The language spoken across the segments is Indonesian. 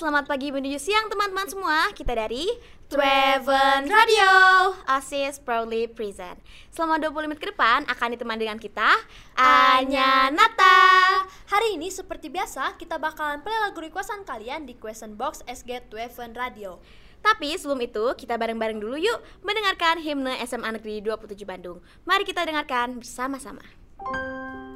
selamat pagi menuju siang teman-teman semua. Kita dari Traven Radio, Asis proudly present. Selama 20 menit ke depan akan ditemani dengan kita Anya Nata. Hari ini seperti biasa kita bakalan play lagu requestan kalian di question box SG Traven Radio. Tapi sebelum itu kita bareng-bareng dulu yuk mendengarkan himne SMA Negeri 27 Bandung. Mari kita dengarkan bersama-sama. Butir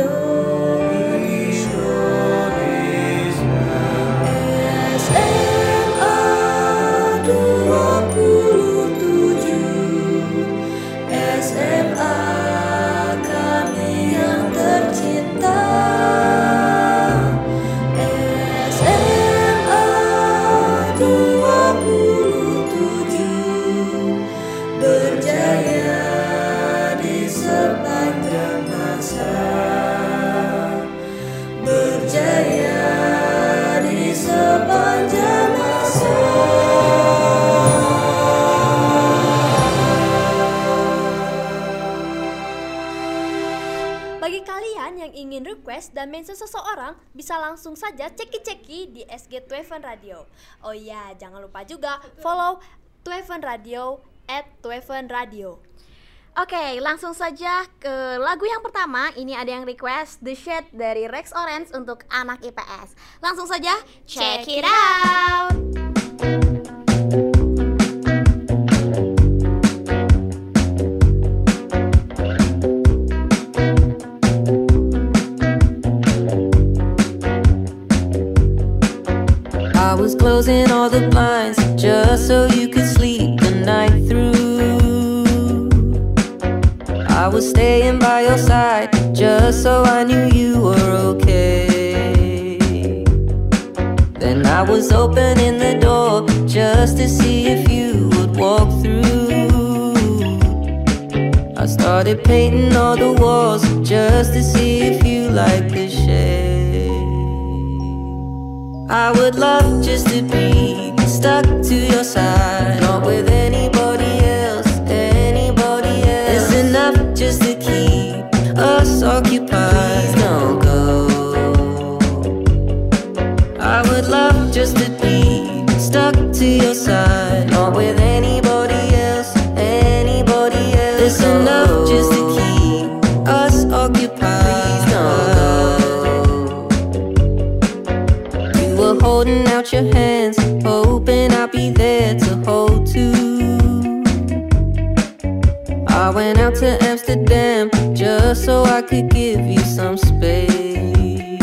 door. Bagi kalian yang ingin request dan mention seseorang, bisa langsung saja ceki-ceki di SG Traven Radio. Oh iya, jangan lupa juga follow Traven Radio at Traven Radio. Oke, langsung saja ke lagu yang pertama. Ini ada yang request The Shade dari Rex Orange untuk anak IPS. Langsung saja check it out. Just so you could sleep the night through. I was staying by your side just so I knew you were okay. Then I was opening the door just to see if you would walk through. I started painting all the walls just to see if you liked the shade. I would love just to be stuck to your side, not with anybody else, anybody else. It's enough just to keep us occupied. Please don't go. I would love just to be stuck to your side, I went out to Amsterdam just so I could give you some space.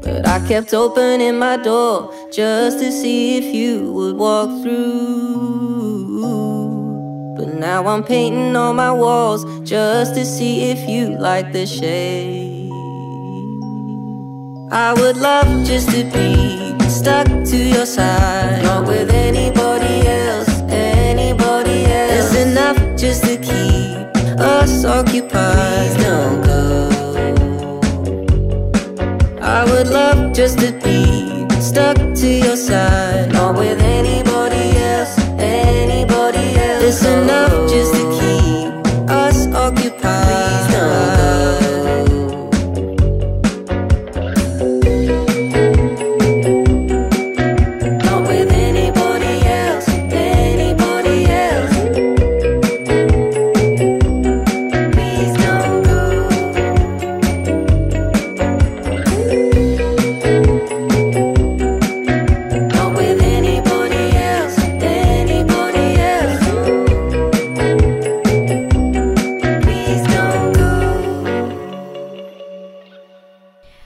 But I kept opening my door just to see if you would walk through. But now I'm painting on my walls just to see if you like the shade. I would love just to be stuck to your side, not with anybody enough just to keep us occupied. Don't go. I would love just to be stuck to your side,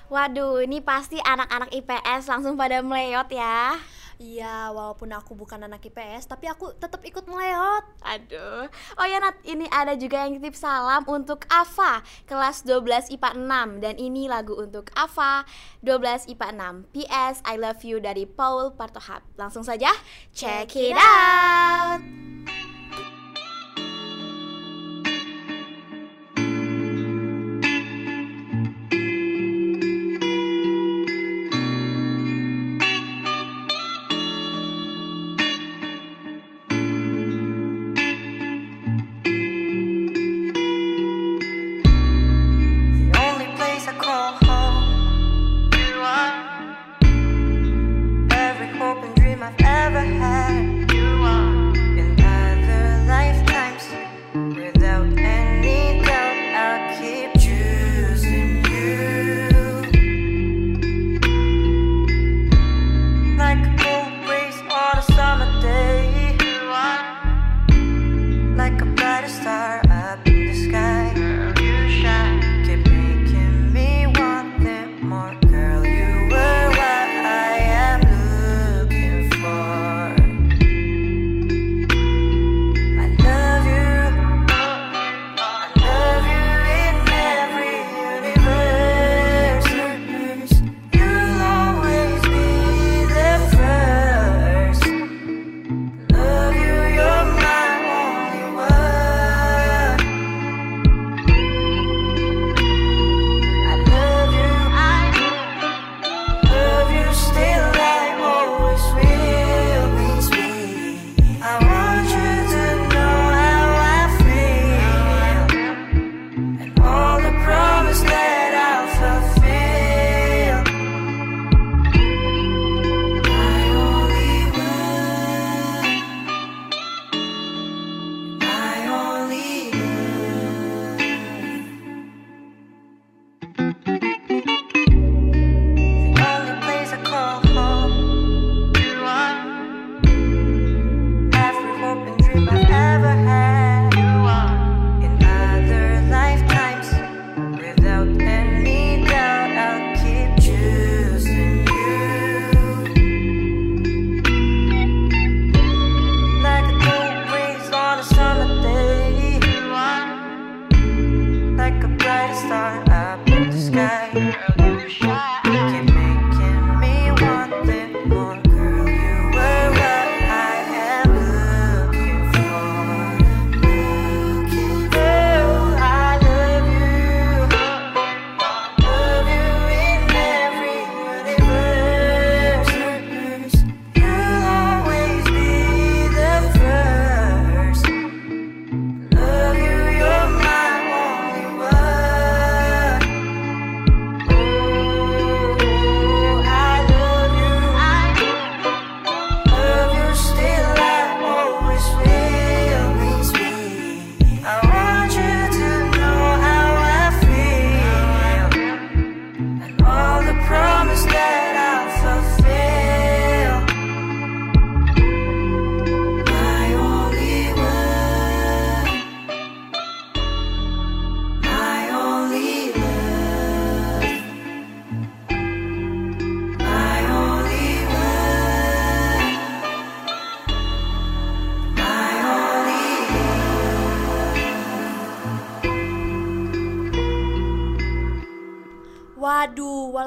Waduh, ini pasti anak-anak IPS langsung pada meleot ya. Iya, walaupun aku bukan anak IPS, tapi aku tetap ikut meleot. Aduh. Oh ya Nat, ini ada juga yang titip salam untuk Ava kelas 12 IPA 6 dan ini lagu untuk Ava 12 IPA 6. PS I love you dari Paul Partohap. Langsung saja check it out.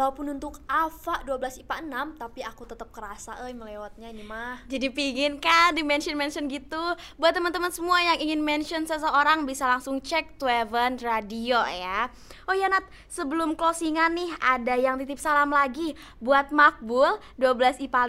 Walaupun untuk Ava 12 IPA 6 tapi aku tetap kerasa euy melewatnya ini mah. Jadi pingin kan di mention-mention gitu? Buat teman-teman semua yang ingin mention seseorang bisa langsung cek Tweven Radio ya. Oh ya Nat, sebelum closingan nih ada yang titip salam lagi Buat Makbul 12 IPA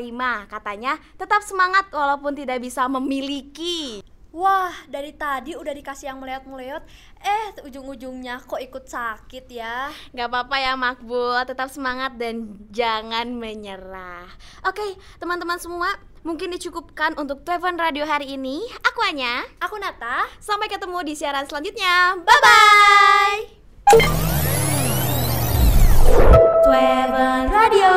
5 Katanya tetap semangat walaupun tidak bisa memiliki Wah, dari tadi udah dikasih yang meleot-meleot, eh ujung-ujungnya kok ikut sakit ya. Gak apa-apa ya Makbul, tetap semangat dan jangan menyerah. Oke, teman-teman semua Mungkin dicukupkan untuk Tweven Radio hari ini. Aku Anya. Aku Nata, Sampai ketemu di siaran selanjutnya. Bye-bye. Tweven Radio